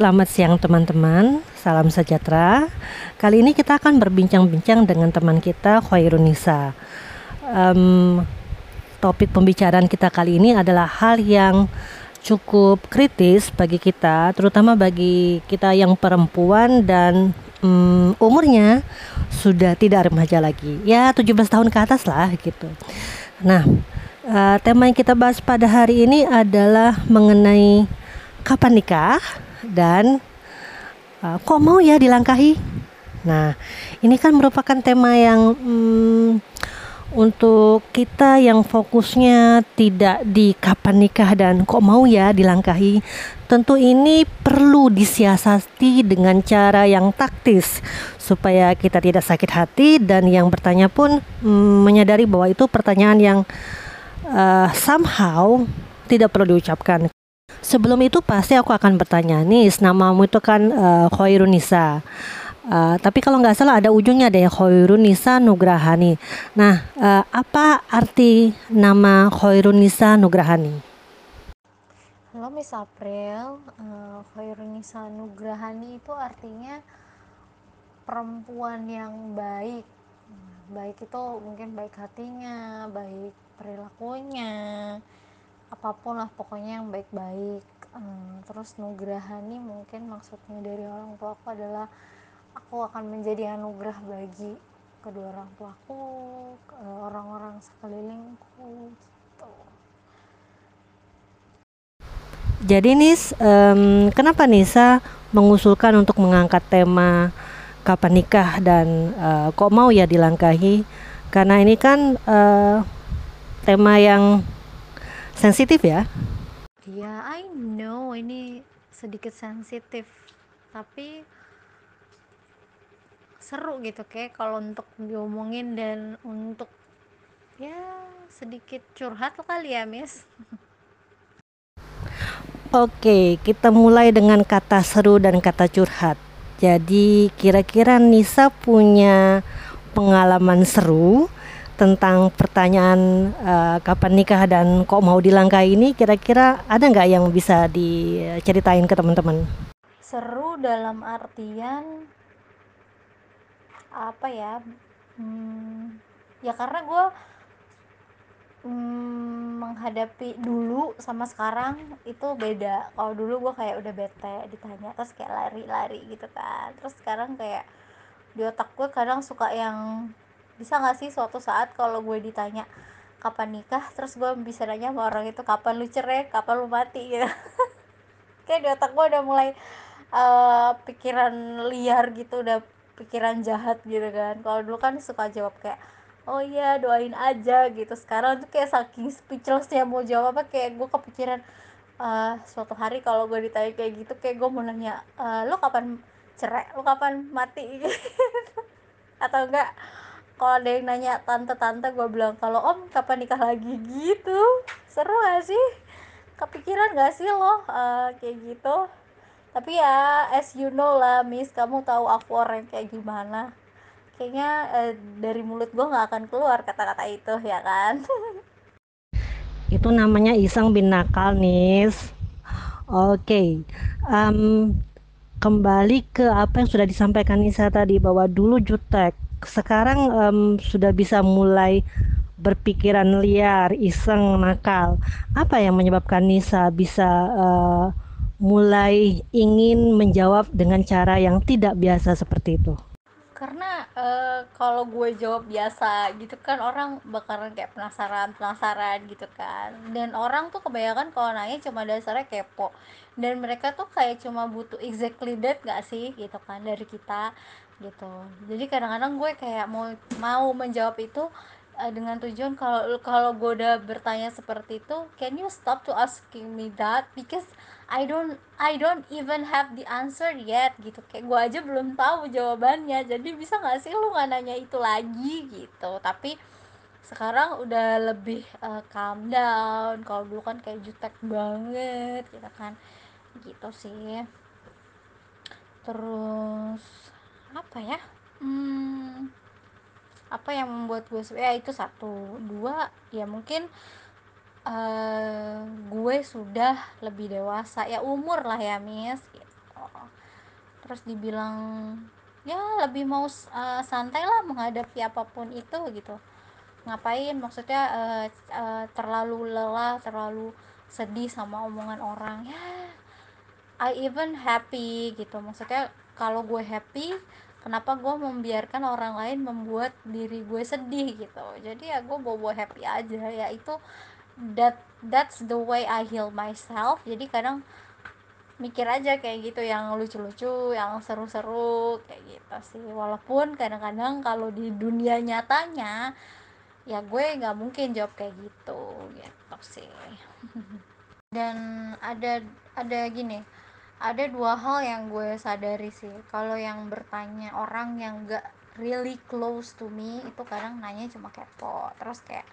Selamat siang teman-teman, salam sejahtera. Kali ini kita akan berbincang-bincang dengan teman kita Khairunisa. Um, topik pembicaraan kita kali ini adalah hal yang cukup kritis bagi kita, terutama bagi kita yang perempuan dan um, umurnya sudah tidak remaja lagi. Ya 17 tahun ke atas lah gitu. Nah, uh, tema yang kita bahas pada hari ini adalah mengenai kapan nikah dan uh, kok mau ya dilangkahi. Nah, ini kan merupakan tema yang hmm, untuk kita yang fokusnya tidak di kapan nikah dan kok mau ya dilangkahi. Tentu ini perlu disiasati dengan cara yang taktis supaya kita tidak sakit hati dan yang bertanya pun hmm, menyadari bahwa itu pertanyaan yang uh, somehow tidak perlu diucapkan Sebelum itu pasti aku akan bertanya, nih namamu itu kan uh, Khairunisa. Uh, tapi kalau nggak salah ada ujungnya deh Khairunisa Nugrahani. Nah, uh, apa arti nama Khairunisa Nugrahani? Halo Miss April, uh, Khairunisa Nugrahani itu artinya perempuan yang baik. Baik itu mungkin baik hatinya, baik perilakunya, apa pun lah pokoknya yang baik-baik. Hmm, terus nugrahani mungkin maksudnya dari orang tua aku adalah aku akan menjadi anugerah bagi kedua orang tuaku orang-orang sekelilingku gitu. Jadi Nis um, kenapa Nisa mengusulkan untuk mengangkat tema kapan nikah dan uh, kok mau ya dilangkahi? Karena ini kan uh, tema yang sensitif ya ya I know ini sedikit sensitif tapi seru gitu kayak kalau untuk diomongin dan untuk ya sedikit curhat kali ya Miss Oke, kita mulai dengan kata seru dan kata curhat. Jadi, kira-kira Nisa punya pengalaman seru tentang pertanyaan uh, kapan nikah dan kok mau dilangkahi ini kira-kira ada nggak yang bisa diceritain ke teman-teman? Seru dalam artian apa ya? Hmm, ya karena gue hmm, menghadapi dulu sama sekarang itu beda. Kalau dulu gue kayak udah bete ditanya terus kayak lari-lari gitu kan. Terus sekarang kayak di otak gue kadang suka yang bisa gak sih suatu saat kalau gue ditanya kapan nikah? Terus gue bisa nanya sama orang itu kapan lu cerai? Kapan lu mati? Gitu. Kayak di otak gue udah mulai uh, pikiran liar gitu udah pikiran jahat gitu kan. Kalau dulu kan suka jawab kayak oh iya doain aja gitu. Sekarang tuh kayak saking speechlessnya mau jawab apa kayak gue kepikiran uh, suatu hari kalau gue ditanya kayak gitu kayak gue mau nanya uh, lo kapan cerai? Lo kapan mati? Atau enggak kalau ada yang nanya tante-tante gue bilang kalau om kapan nikah lagi? Gitu. Seru gak sih? Kepikiran gak sih lo? Uh, kayak gitu. Tapi ya as you know lah miss kamu tahu aku orang kayak gimana. Kayaknya uh, dari mulut gue nggak akan keluar kata-kata itu ya kan? Itu namanya iseng bin nakal nis oke okay. um, kembali ke apa yang sudah disampaikan Nisa tadi bahwa dulu jutek sekarang um, sudah bisa mulai berpikiran liar, iseng, nakal. Apa yang menyebabkan Nisa bisa uh, mulai ingin menjawab dengan cara yang tidak biasa seperti itu? Karena uh, kalau gue jawab biasa gitu kan orang bakalan kayak penasaran penasaran gitu kan dan orang tuh kebanyakan kalau nanya cuma dasarnya kepo dan mereka tuh kayak cuma butuh exactly that gak sih gitu kan dari kita gitu. Jadi kadang-kadang gue kayak mau mau menjawab itu uh, dengan tujuan kalau kalau gue udah bertanya seperti itu can you stop to asking me that? Because I don't I don't even have the answer yet gitu. Kayak gue aja belum tahu jawabannya. Jadi bisa nggak sih lu nggak nanya itu lagi gitu? Tapi sekarang udah lebih uh, calm down. Kalau dulu kan kayak jutek banget gitu kan. Gitu sih. Terus apa ya? Hmm, apa yang membuat gue ya itu satu. Dua ya mungkin uh, gue sudah lebih dewasa. Ya umur lah ya miss gitu. Terus dibilang ya lebih mau uh, santai lah menghadapi apa pun itu gitu. Ngapain? Maksudnya uh, uh, terlalu lelah terlalu sedih sama omongan orang. Ya I even happy gitu. Maksudnya kalau gue happy kenapa gue membiarkan orang lain membuat diri gue sedih gitu. Jadi ya gue bawa happy aja. Ya itu that that's the way I heal myself. Jadi kadang mikir aja kayak gitu yang lucu-lucu yang seru-seru kayak gitu sih. Walaupun kadang-kadang kalau di dunia nyatanya ya gue nggak mungkin jawab kayak gitu gitu sih. Dan ada ada gini ada dua hal yang gue sadari sih. Kalau yang bertanya orang yang gak really close to me itu kadang nanya cuma kepo. Terus kayak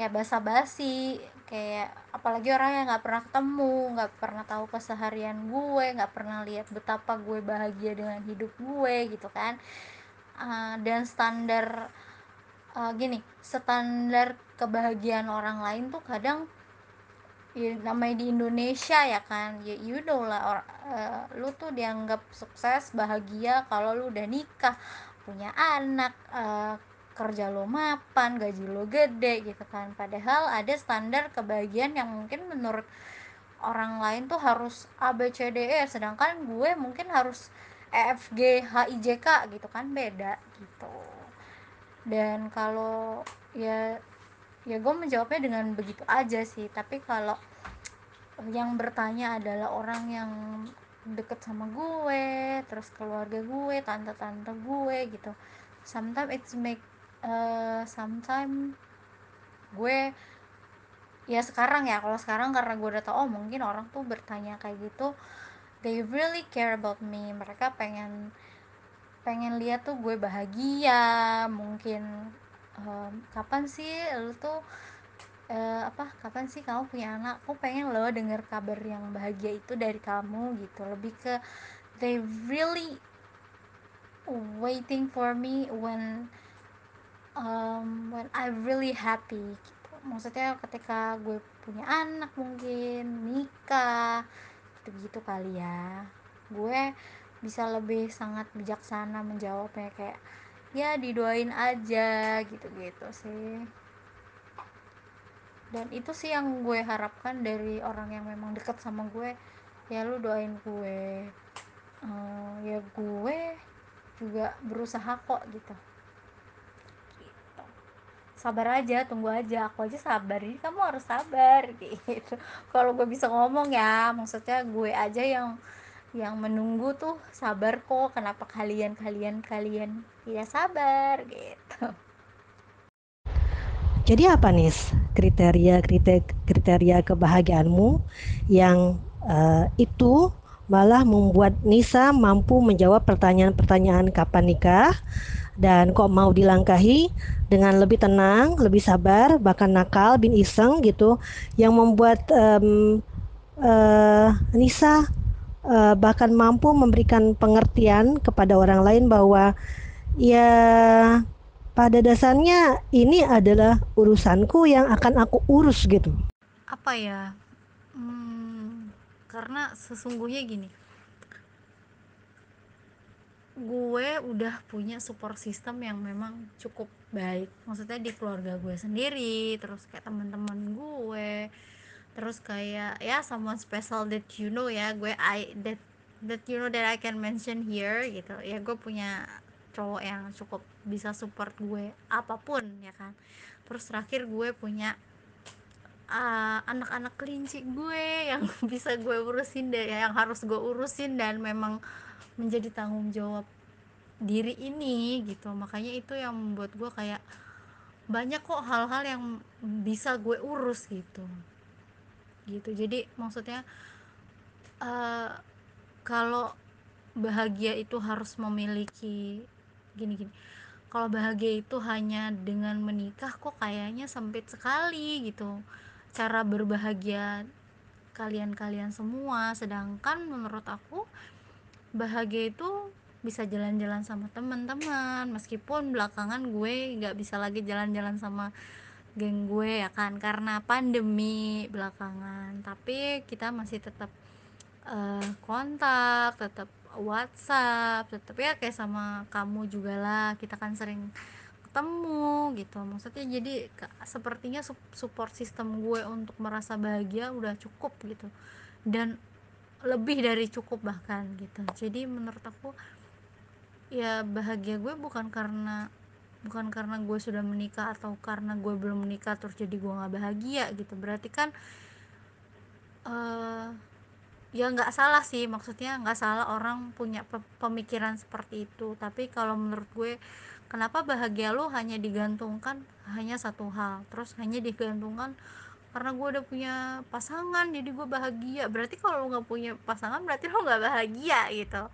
ya basa-basi. Kayak apalagi orang yang nggak pernah ketemu nggak pernah tahu keseharian gue nggak pernah lihat betapa gue bahagia dengan hidup gue gitu kan. Uh, dan standar uh, gini standar kebahagiaan orang lain tuh kadang ya, namanya di Indonesia ya kan. Ya you know lah or, uh, lu tuh dianggap sukses bahagia kalau lu udah nikah punya anak uh, kerja lo mapan gaji lo gede gitu kan. Padahal ada standar kebahagiaan yang mungkin menurut orang lain tuh harus A B C D E sedangkan gue mungkin harus E F G H I J K gitu kan beda gitu. Dan kalau ya ya gue menjawabnya dengan begitu aja sih. Tapi kalau yang bertanya adalah orang yang deket sama gue terus keluarga gue tante-tante gue gitu. Sometimes it's make uh, sometimes gue ya sekarang ya kalau sekarang karena gue udah tau oh mungkin orang tuh bertanya kayak gitu they really care about me. Mereka pengen pengen lihat tuh gue bahagia mungkin um, kapan sih lu tuh uh, apa kapan sih kamu punya anak? Aku pengen lo denger kabar yang bahagia itu dari kamu gitu. Lebih ke they really waiting for me when um, when I really happy gitu. maksudnya ketika gue punya anak mungkin nikah gitu-gitu kali ya. Gue bisa lebih sangat bijaksana menjawabnya kayak ya didoain aja gitu-gitu sih. Dan itu sih yang gue harapkan dari orang yang memang deket sama gue. Ya lu doain gue. Uh, ya gue juga berusaha kok gitu. Sabar aja tunggu aja. Aku aja sabar. Ini kamu harus sabar gitu. Kalau gue bisa ngomong ya maksudnya gue aja yang yang menunggu tuh sabar kok kenapa kalian kalian kalian tidak sabar? Gitu. Jadi apa nih kriteria kriteria kebahagiaanmu yang uh, itu malah membuat Nisa mampu menjawab pertanyaan-pertanyaan kapan nikah dan kok mau dilangkahi dengan lebih tenang, lebih sabar, bahkan nakal, bin iseng gitu, yang membuat um, uh, Nisa uh, bahkan mampu memberikan pengertian kepada orang lain bahwa ya pada dasarnya ini adalah urusanku yang akan aku urus gitu. Apa ya? Hmm, karena sesungguhnya gini gue udah punya support system yang memang cukup baik maksudnya di keluarga gue sendiri terus kayak teman-teman gue terus kayak ya someone special that you know ya gue I that that you know that I can mention here gitu. Ya gue punya cowok yang cukup bisa support gue apa pun ya kan. Terus terakhir gue punya uh, anak-anak kelinci gue yang bisa gue urusin deh yang harus gue urusin dan memang menjadi tanggung jawab diri ini gitu. Makanya itu yang membuat gue kayak banyak kok hal-hal yang bisa gue urus gitu gitu. Jadi maksudnya uh, kalau bahagia itu harus memiliki gini-gini. Kalau bahagia itu hanya dengan menikah kok kayaknya sempit sekali gitu. Cara berbahagia kalian-kalian semua. Sedangkan menurut aku bahagia itu bisa jalan-jalan sama teman-teman. Meskipun belakangan gue nggak bisa lagi jalan-jalan sama geng gue ya kan? Karena pandemi belakangan. Tapi kita masih tetap uh, kontak tetap WhatsApp tetap ya kayak sama kamu juga lah. Kita kan sering ketemu gitu. Maksudnya jadi sepertinya support sistem gue untuk merasa bahagia udah cukup gitu. Dan lebih dari cukup bahkan gitu. Jadi menurut aku ya bahagia gue bukan karena bukan karena gue sudah menikah atau karena gue belum menikah terus jadi gue nggak bahagia gitu. Berarti kan uh, ya nggak salah sih. Maksudnya nggak salah orang punya pemikiran seperti itu. Tapi kalau menurut gue kenapa bahagia lo hanya digantungkan hanya satu hal terus hanya digantungkan karena gue udah punya pasangan jadi gue bahagia. Berarti kalau lo nggak punya pasangan berarti lo nggak bahagia gitu.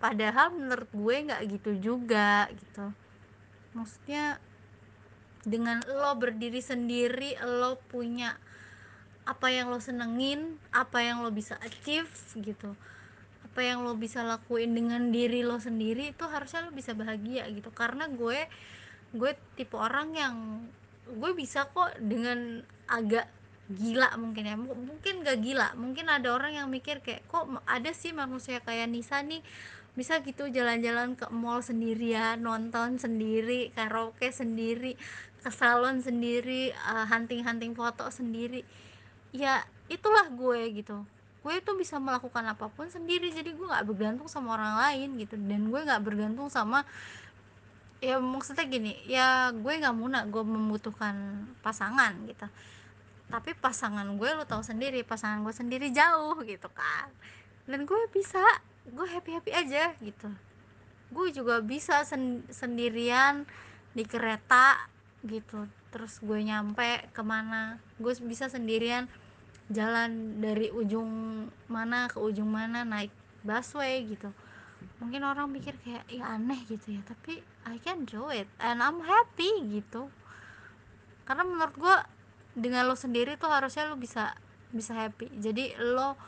Padahal menurut gue nggak gitu juga gitu maksudnya dengan lo berdiri sendiri lo punya apa yang lo senengin apa yang lo bisa achieve gitu. Apa yang lo bisa lakuin dengan diri lo sendiri itu harusnya lo bisa bahagia gitu. Karena gue gue tipe orang yang gue bisa kok dengan agak gila mungkin ya. Mungkin gak gila mungkin ada orang yang mikir kayak kok ada sih manusia kayak Nisa nih bisa gitu jalan-jalan ke mall sendirian nonton sendiri karaoke sendiri ke salon sendiri uh, hunting-hunting foto sendiri. Ya itulah gue gitu. Gue tuh bisa melakukan apa pun sendiri jadi gue nggak bergantung sama orang lain gitu. Dan gue nggak bergantung sama ya maksudnya gini ya gue nggak muna gue membutuhkan pasangan gitu. Tapi pasangan gue lo tau sendiri pasangan gue sendiri jauh gitu kan. Dan gue bisa gue happy happy aja gitu. Gue juga bisa sen sendirian di kereta gitu. Terus gue nyampe ke mana gue bisa sendirian jalan dari ujung mana ke ujung mana naik busway gitu. Mungkin orang pikir kayak ya aneh gitu ya tapi I can do it and I'm happy gitu. Karena menurut gue dengan lo sendiri tuh harusnya lo bisa bisa happy. Jadi lo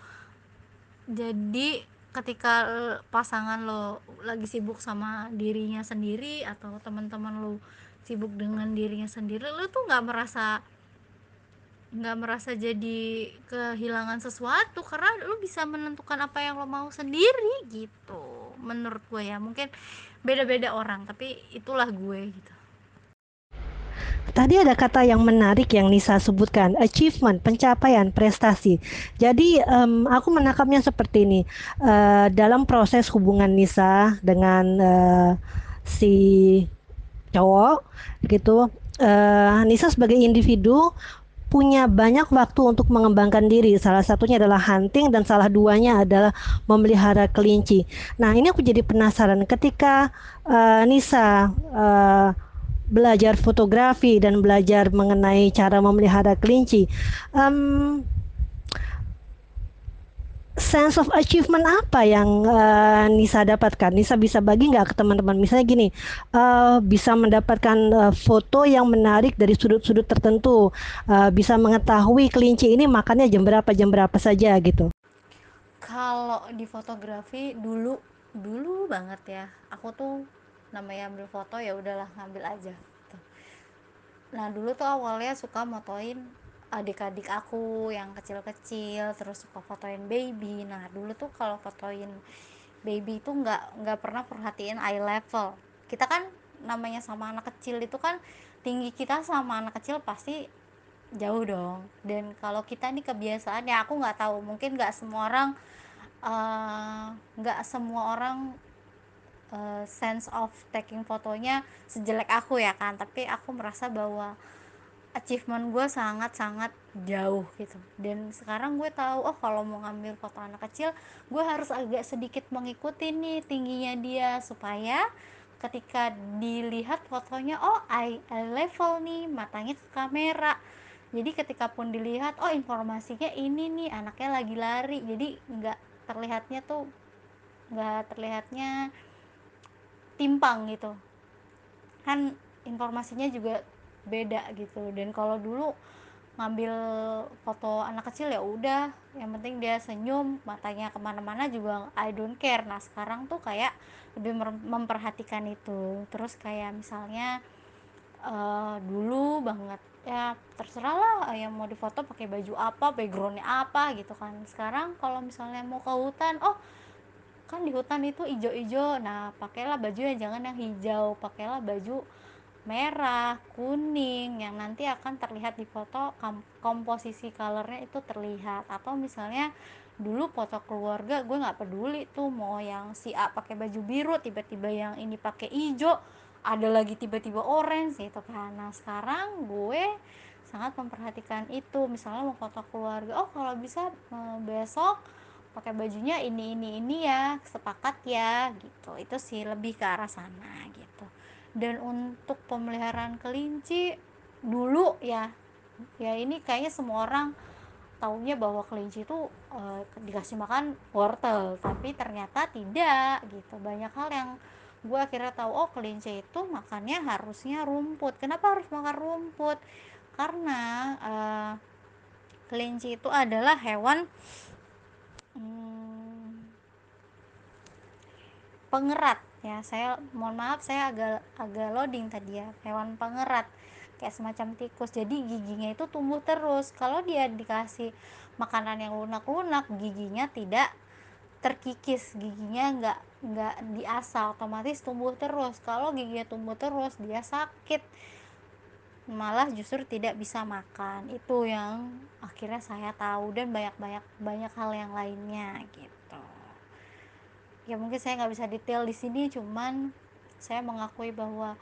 jadi ketika pasangan lo lagi sibuk sama dirinya sendiri atau teman-teman lo sibuk dengan dirinya sendiri lo tuh nggak merasa nggak merasa jadi kehilangan sesuatu karena lu bisa menentukan apa yang lo mau sendiri gitu. Menurut gue ya mungkin beda-beda orang tapi itulah gue gitu Tadi ada kata yang menarik yang Nisa sebutkan, achievement, pencapaian, prestasi. Jadi um, aku menangkapnya seperti ini. Uh, dalam proses hubungan Nisa dengan uh, si cowok, gitu, uh, Nisa sebagai individu punya banyak waktu untuk mengembangkan diri. Salah satunya adalah hunting dan salah duanya adalah memelihara kelinci. Nah, ini aku jadi penasaran ketika uh, Nisa uh, belajar fotografi dan belajar mengenai cara memelihara kelinci. Um, sense of achievement apa yang uh, Nisa dapatkan? Nisa bisa bagi nggak ke teman-teman? Misalnya gini, uh, bisa mendapatkan uh, foto yang menarik dari sudut-sudut tertentu, uh, bisa mengetahui kelinci ini makannya jam berapa jam berapa saja gitu. Kalau di fotografi dulu dulu banget ya, aku tuh namanya ambil foto ya udahlah ngambil aja. Gitu. Nah dulu tuh awalnya suka motoin adik-adik aku yang kecil-kecil terus suka fotoin baby nah dulu tuh kalau fotoin baby itu nggak nggak pernah perhatiin eye level kita kan namanya sama anak kecil itu kan tinggi kita sama anak kecil pasti jauh dong dan kalau kita nih kebiasaan ya aku nggak tahu mungkin nggak semua orang eh, nggak uh, semua orang uh, sense of taking fotonya sejelek aku ya kan. Tapi aku merasa bahwa achievement gue sangat-sangat jauh gitu. Dan sekarang gue tahu oh kalau mau ngambil foto anak kecil gue harus agak sedikit mengikuti nih tingginya dia supaya ketika dilihat fotonya oh eye, level nih matanya ke kamera. Jadi ketika pun dilihat oh informasinya ini nih anaknya lagi lari. Jadi nggak terlihatnya tuh nggak terlihatnya timpang gitu. Kan informasinya juga beda gitu. Dan kalau dulu ngambil foto anak kecil ya udah yang penting dia senyum matanya ke mana-mana juga I don't care. Nah sekarang tuh kayak lebih memperhatikan itu. Terus kayak misalnya uh, dulu banget ya terserah lah yang mau difoto pakai baju apa backgroundnya apa gitu kan. Sekarang kalau misalnya mau ke hutan oh kan di hutan itu ijo-ijo. Nah pakailah baju yang jangan yang hijau. Pakailah baju merah kuning yang nanti akan terlihat di foto. Komposisi colornya itu terlihat. Atau misalnya dulu foto keluarga gue nggak peduli tuh mau yang si A pakai baju biru tiba-tiba yang ini pakai hijau ada lagi tiba-tiba orange gitu nah sekarang gue sangat memperhatikan itu. Misalnya mau foto keluarga oh kalau bisa eh, besok pakai bajunya ini ini ini ya sepakat ya gitu. Itu sih lebih ke arah sana gitu. Dan untuk pemeliharaan kelinci dulu ya ya ini kayaknya semua orang taunya bahwa kelinci itu e, dikasih makan wortel tapi ternyata tidak gitu. Banyak hal yang gue akhirnya tahu oh kelinci itu makannya harusnya rumput. Kenapa harus makan rumput? Karena e, kelinci itu adalah hewan hmm, pengerat ya saya mohon maaf saya agak agak loading tadi ya hewan pengerat kayak semacam tikus. Jadi giginya itu tumbuh terus. Kalau dia dikasih makanan yang lunak-lunak giginya tidak terkikis giginya nggak nggak diasah otomatis tumbuh terus. Kalau giginya tumbuh terus dia sakit malah justru tidak bisa makan. Itu yang akhirnya saya tahu dan banyak banyak banyak hal yang lainnya gitu. Ya mungkin saya nggak bisa detail di sini cuman saya mengakui bahwa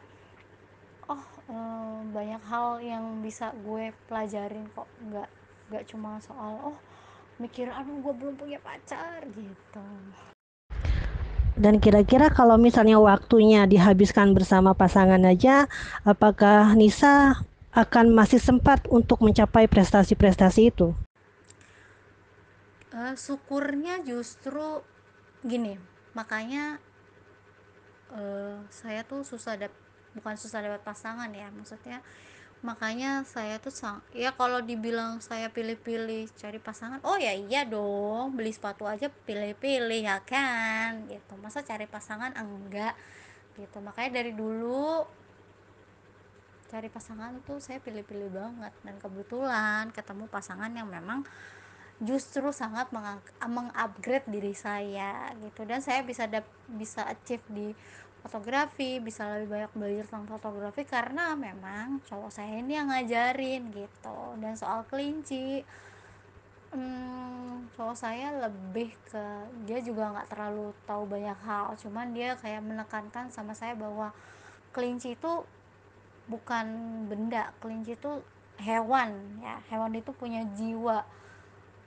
oh eh, banyak hal yang bisa gue pelajarin kok. Nggak nggak cuma soal oh mikir aduh gue belum punya pacar gitu dan kira-kira kalau misalnya waktunya dihabiskan bersama pasangan aja apakah Nisa akan masih sempat untuk mencapai prestasi-prestasi itu? Uh, syukurnya justru gini makanya uh, saya tuh susah dap bukan susah dapat pasangan ya maksudnya makanya saya tuh sang ya kalau dibilang saya pilih-pilih cari pasangan oh ya iya dong beli sepatu aja pilih-pilih ya kan? Gitu. Masa cari pasangan enggak? Gitu. Makanya dari dulu cari pasangan tuh saya pilih-pilih banget. Dan kebetulan ketemu pasangan yang memang justru sangat mengupgrade diri saya gitu. Dan saya bisa dap, bisa achieve di fotografi bisa lebih banyak belajar tentang fotografi karena memang cowok saya ini yang ngajarin gitu. Dan soal kelinci hmm, cowok saya lebih ke dia juga nggak terlalu tahu banyak hal. Cuman dia kayak menekankan sama saya bahwa kelinci itu bukan benda kelinci itu hewan ya. Hewan itu punya jiwa.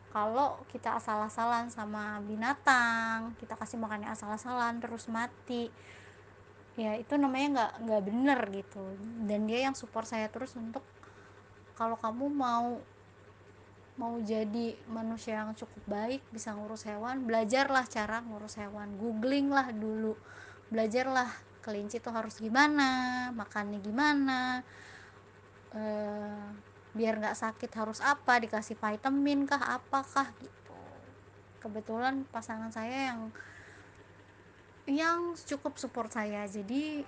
Kalau kita asal-asalan sama binatang kita kasih makannya asal-asalan terus mati ya itu namanya nggak nggak bener gitu. Dan dia yang support saya terus untuk kalau kamu mau mau jadi manusia yang cukup baik bisa ngurus hewan belajarlah cara ngurus hewan. Googling lah dulu. Belajarlah kelinci itu harus gimana makannya gimana eh, biar nggak sakit harus apa dikasih vitamin kah apakah gitu. Kebetulan pasangan saya yang yang cukup support saya. Jadi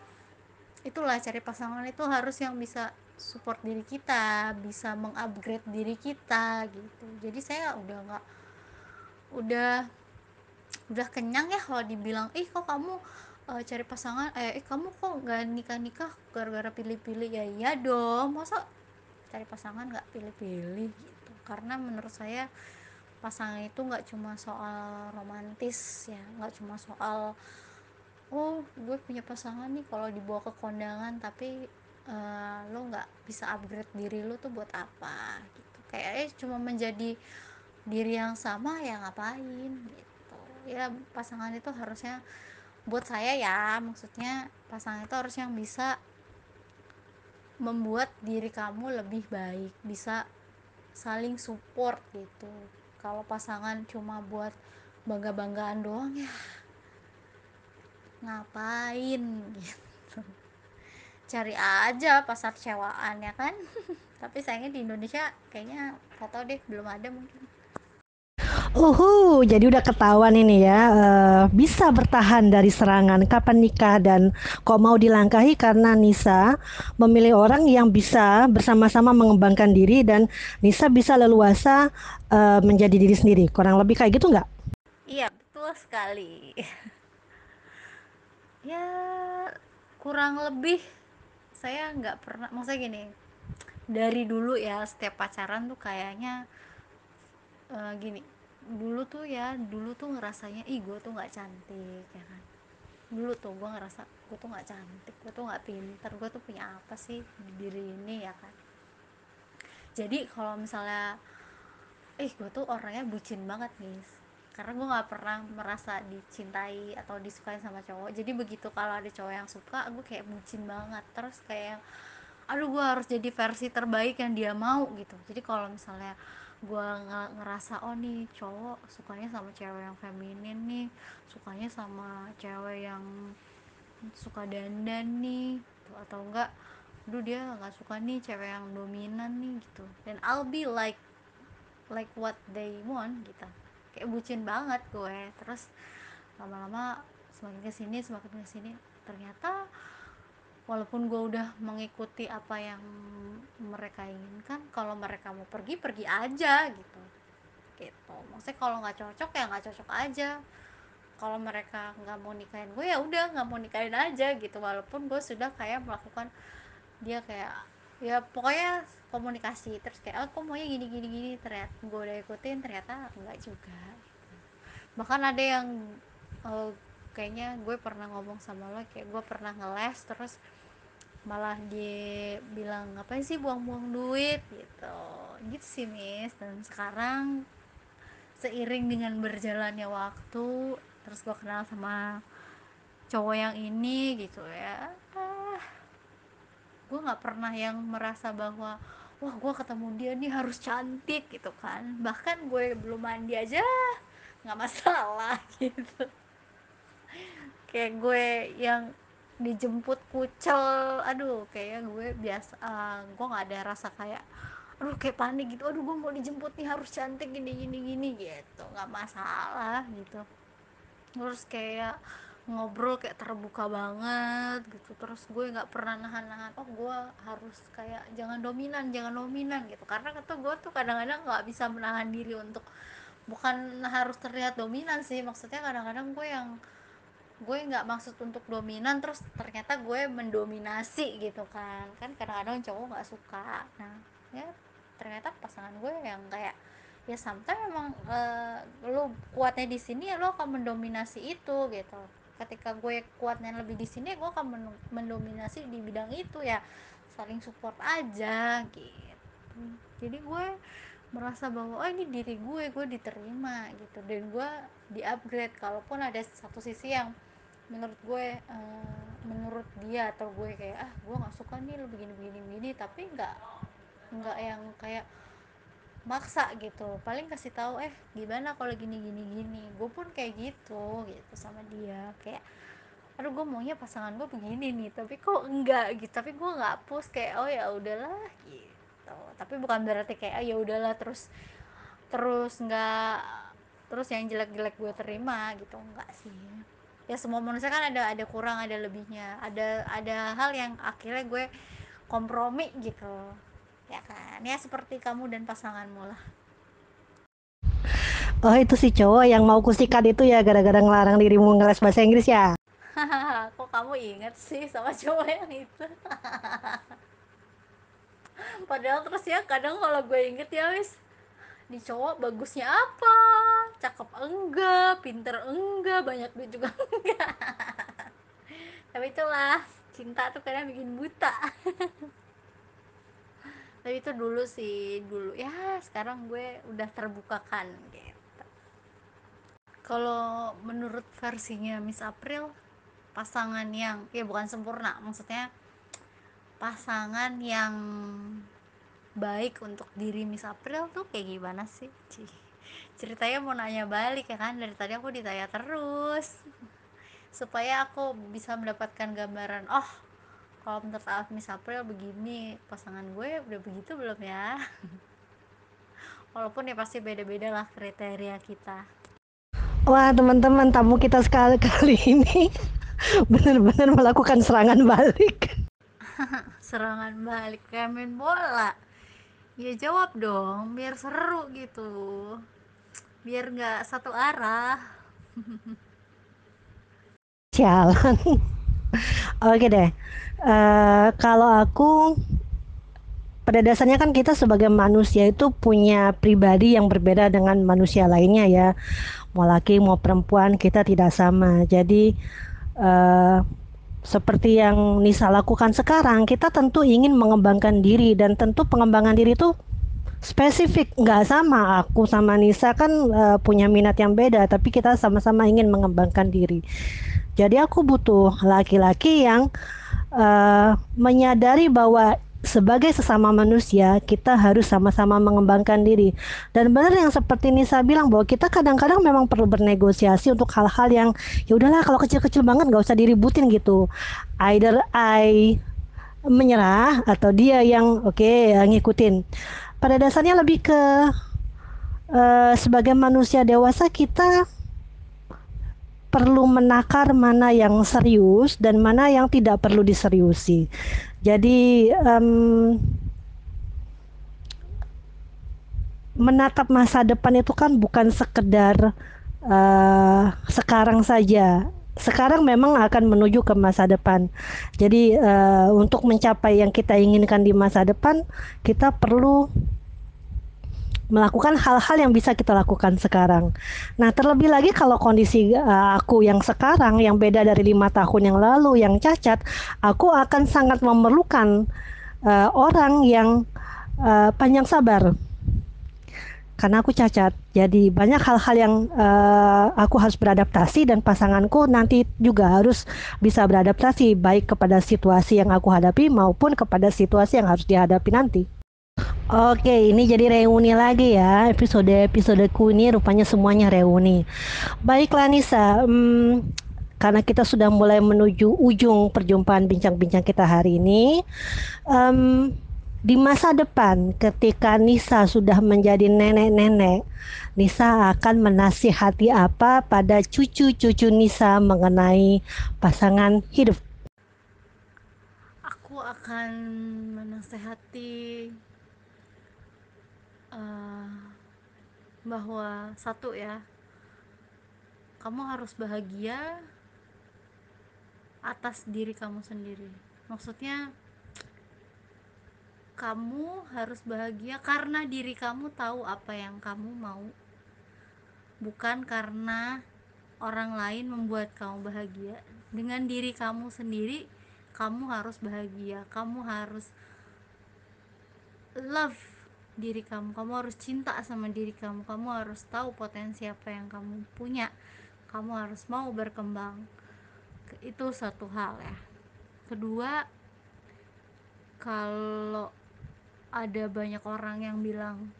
itulah cari pasangan itu harus yang bisa support diri kita bisa mengupgrade diri kita gitu. Jadi saya udah nggak udah udah kenyang ya kalau dibilang ih kok kamu uh, cari pasangan eh, eh kamu kok nggak nikah nikah gara-gara pilih-pilih? Ya iya dong. Masa cari pasangan nggak pilih-pilih gitu. Karena menurut saya pasangan itu nggak cuma soal romantis ya nggak cuma soal oh gue punya pasangan nih kalau dibawa ke kondangan tapi uh, lo nggak bisa upgrade diri lo tuh buat apa gitu. Kayaknya cuma menjadi diri yang sama ya ngapain gitu. Ya pasangan itu harusnya buat saya ya maksudnya pasangan itu harus yang bisa membuat diri kamu lebih baik bisa saling support gitu. Kalau pasangan cuma buat bangga-banggaan doang ya ngapain gitu cari aja pasar cewaan ya kan tapi sayangnya di Indonesia kayaknya gak tau deh belum ada mungkin Uhu, jadi udah ketahuan ini ya, eh, bisa bertahan dari serangan. Kapan nikah dan kok mau dilangkahi karena Nisa memilih orang yang bisa bersama-sama mengembangkan diri dan Nisa bisa leluasa eh, menjadi diri sendiri. Kurang lebih kayak gitu nggak? iya betul sekali ya kurang lebih saya nggak pernah maksudnya gini dari dulu ya setiap pacaran tuh kayaknya eh, gini dulu tuh ya dulu tuh ngerasanya ih gue tuh nggak cantik ya kan. Dulu tuh gue ngerasa gue tuh nggak cantik gue tuh nggak pinter gue tuh punya apa sih di diri ini ya kan. Jadi kalau misalnya ih gue tuh orangnya bucin banget nih karena gue nggak pernah merasa dicintai atau disukai sama cowok. Jadi begitu kalau ada cowok yang suka gue kayak bucin banget. Terus kayak aduh gue harus jadi versi terbaik yang dia mau gitu. Jadi kalau misalnya gue ngerasa oh nih cowok sukanya sama cewek yang feminin nih sukanya sama cewek yang suka dandan nih gitu. atau enggak aduh dia nggak suka nih cewek yang dominan nih gitu. Dan I'll be like like what they want gitu kayak bucin banget gue. Terus lama-lama semakin ke sini semakin ke sini ternyata walaupun gue udah mengikuti apa yang mereka inginkan kalau mereka mau pergi pergi aja gitu. Gitu. Maksudnya kalau nggak cocok ya nggak cocok aja. Kalau mereka nggak mau nikahin gue ya udah nggak mau nikahin aja gitu. Walaupun gue sudah kayak melakukan dia kayak ya pokoknya komunikasi. Terus kayak aku oh, maunya gini gini gini. Ternyata gue udah ikutin ternyata enggak juga bahkan ada yang uh, kayaknya gue pernah ngomong sama lo kayak gue pernah ngeles terus malah dia bilang ngapain sih buang-buang duit? Gitu. Gitu sih miss dan sekarang seiring dengan berjalannya waktu terus gue kenal sama cowok yang ini gitu ya gue nggak pernah yang merasa bahwa wah gue ketemu dia nih harus cantik gitu kan. Bahkan gue belum mandi aja nggak masalah gitu. Kayak gue yang dijemput kucel aduh kayak gue biasa uh, gue nggak ada rasa kayak aduh kayak panik gitu aduh gue mau dijemput nih harus cantik gini gini gini gitu. Nggak masalah gitu. Terus kayak ngobrol kayak terbuka banget gitu. Terus gue nggak pernah nahan-nahan oh gue harus kayak jangan dominan jangan dominan gitu. Karena kata gue tuh kadang-kadang nggak bisa menahan diri untuk bukan harus terlihat dominan sih maksudnya kadang-kadang gue yang gue nggak maksud untuk dominan terus ternyata gue mendominasi gitu kan. Kan kadang-kadang cowok nggak suka. Nah ya ternyata pasangan gue yang kayak ya sometimes memang uh, lo kuatnya di sini ya lo akan mendominasi itu gitu ketika gue kuatnya lebih di sini gue akan mendominasi di bidang itu ya. Saling support aja gitu. Jadi gue merasa bahwa oh ini diri gue gue diterima gitu. Dan gue di upgrade kalaupun ada satu sisi yang menurut gue uh, menurut dia atau gue kayak ah gue nggak suka nih lo begini begini begini tapi nggak nggak yang kayak maksa gitu. Paling kasih tahu eh gimana kalau gini gini gini? Gue pun kayak gitu gitu sama dia. Kayak aduh gue maunya pasangan gue begini nih tapi kok enggak? Gitu. Tapi gue nggak push kayak oh ya udahlah gitu. Tapi bukan berarti kayak oh, ya udahlah terus terus nggak terus yang jelek-jelek gue terima gitu. Enggak sih. Ya semua manusia kan ada ada kurang ada lebihnya. Ada ada hal yang akhirnya gue kompromi gitu ya kan? Ya seperti kamu dan pasanganmu lah. Oh itu si cowok yang mau kusikat itu ya gara-gara ngelarang dirimu ngeles bahasa Inggris ya? Kok kamu inget sih sama cowok yang itu? Padahal terus ya kadang kalau gue inget ya wis di cowok bagusnya apa? Cakep enggak? Pinter enggak? Banyak duit juga enggak? Tapi itulah cinta tuh kadang bikin buta tapi itu dulu sih dulu. Ya sekarang gue udah terbukakan gitu. Kalau menurut versinya Miss April pasangan yang ya bukan sempurna maksudnya pasangan yang baik untuk diri Miss April tuh kayak gimana sih? Cih. ceritanya mau nanya balik ya kan? Dari tadi aku ditanya terus. Supaya aku bisa mendapatkan gambaran oh kalau menurut Miss April begini pasangan gue udah begitu belum ya? Walaupun ya pasti beda-beda lah kriteria kita. Wah teman-teman tamu kita sekali kali ini benar-benar melakukan serangan balik. serangan balik kayak main bola. Ya jawab dong biar seru gitu. Biar nggak satu arah. Jalan. Oke deh. Uh, kalau aku pada dasarnya kan kita sebagai manusia itu punya pribadi yang berbeda dengan manusia lainnya ya. Mau laki mau perempuan kita tidak sama. Jadi uh, seperti yang Nisa lakukan sekarang kita tentu ingin mengembangkan diri. Dan tentu pengembangan diri itu spesifik. Nggak sama. Aku sama Nisa kan uh, punya minat yang beda. Tapi kita sama-sama ingin mengembangkan diri jadi aku butuh laki-laki yang uh, menyadari bahwa sebagai sesama manusia kita harus sama-sama mengembangkan diri. Dan benar yang seperti Nisa bilang bahwa kita kadang-kadang memang perlu bernegosiasi untuk hal-hal yang ya udahlah kalau kecil-kecil banget nggak usah diributin gitu. Either I menyerah atau dia yang oke okay, ngikutin. Pada dasarnya lebih ke uh, sebagai manusia dewasa kita perlu menakar mana yang serius dan mana yang tidak perlu diseriusi. Jadi um, menatap masa depan itu kan bukan sekedar uh, sekarang saja. Sekarang memang akan menuju ke masa depan. Jadi uh, untuk mencapai yang kita inginkan di masa depan, kita perlu melakukan hal-hal yang bisa kita lakukan sekarang. Nah, terlebih lagi kalau kondisi uh, aku yang sekarang yang beda dari lima tahun yang lalu yang cacat, aku akan sangat memerlukan uh, orang yang uh, panjang sabar. Karena aku cacat, jadi banyak hal-hal yang uh, aku harus beradaptasi dan pasanganku nanti juga harus bisa beradaptasi baik kepada situasi yang aku hadapi maupun kepada situasi yang harus dihadapi nanti. Oke, ini jadi reuni lagi ya. Episode-episodeku ini rupanya semuanya reuni. Baiklah Nisa, hmm, karena kita sudah mulai menuju ujung perjumpaan bincang-bincang kita hari ini. Um, di masa depan ketika Nisa sudah menjadi nenek-nenek, Nisa akan menasihati apa pada cucu-cucu Nisa mengenai pasangan hidup? Aku akan menasehati uh, bahwa satu ya kamu harus bahagia atas diri kamu sendiri. Maksudnya kamu harus bahagia karena diri kamu tahu apa yang kamu mau. Bukan karena orang lain membuat kamu bahagia. Dengan diri kamu sendiri kamu harus bahagia. Kamu harus love diri kamu. Kamu harus cinta sama diri kamu. Kamu harus tahu potensi apa yang kamu punya. Kamu harus mau berkembang. Itu satu hal ya. Kedua kalau ada banyak orang yang bilang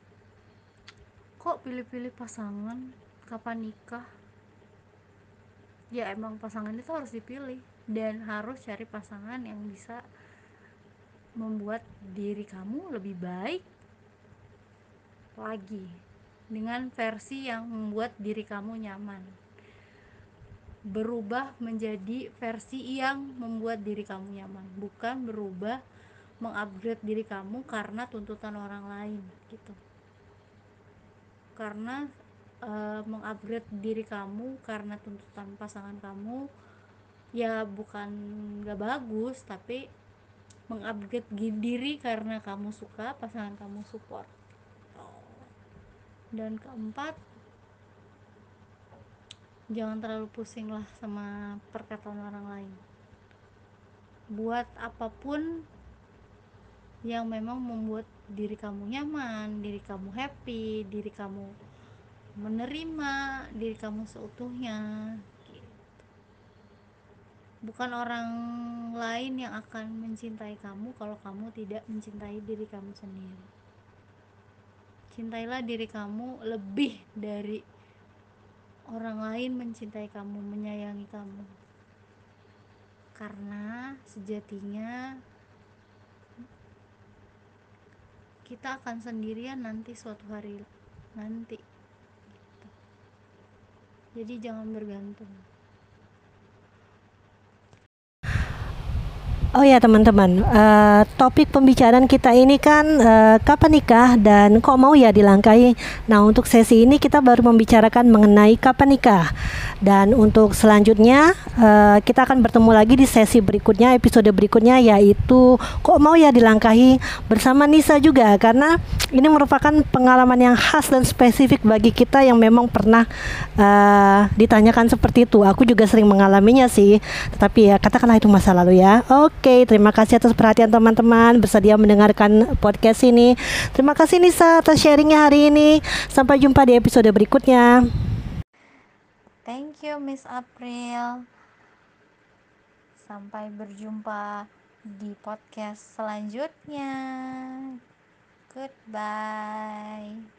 kok pilih-pilih pasangan? Kapan nikah? Ya emang pasangan itu harus dipilih dan harus cari pasangan yang bisa membuat diri kamu lebih baik lagi dengan versi yang membuat diri kamu nyaman. Berubah menjadi versi yang membuat diri kamu nyaman bukan berubah mengupgrade diri kamu karena tuntutan orang lain gitu. Karena e, mengupgrade diri kamu karena tuntutan pasangan kamu ya bukan gak bagus tapi mengupgrade diri karena kamu suka pasangan kamu support dan keempat jangan terlalu pusing lah sama perkataan orang lain buat apa pun yang memang membuat diri kamu nyaman, diri kamu happy, diri kamu menerima diri kamu seutuhnya. Gitu. Bukan orang lain yang akan mencintai kamu kalau kamu tidak mencintai diri kamu sendiri cintailah diri kamu lebih dari orang lain mencintai kamu, menyayangi kamu. Karena sejatinya kita akan sendirian nanti suatu hari nanti jadi jangan bergantung Oh ya teman-teman, uh, topik pembicaraan kita ini kan uh, kapan nikah dan kok mau ya dilangkahi. Nah untuk sesi ini kita baru membicarakan mengenai kapan nikah dan untuk selanjutnya uh, kita akan bertemu lagi di sesi berikutnya, episode berikutnya yaitu kok mau ya dilangkahi bersama Nisa juga karena ini merupakan pengalaman yang khas dan spesifik bagi kita yang memang pernah uh, ditanyakan seperti itu. Aku juga sering mengalaminya sih, tetapi ya katakanlah itu masa lalu ya. Oke. Oke, terima kasih atas perhatian teman-teman bersedia mendengarkan podcast ini. Terima kasih Nisa atas sharingnya hari ini. Sampai jumpa di episode berikutnya. Thank you Miss April. Sampai berjumpa di podcast selanjutnya. Goodbye.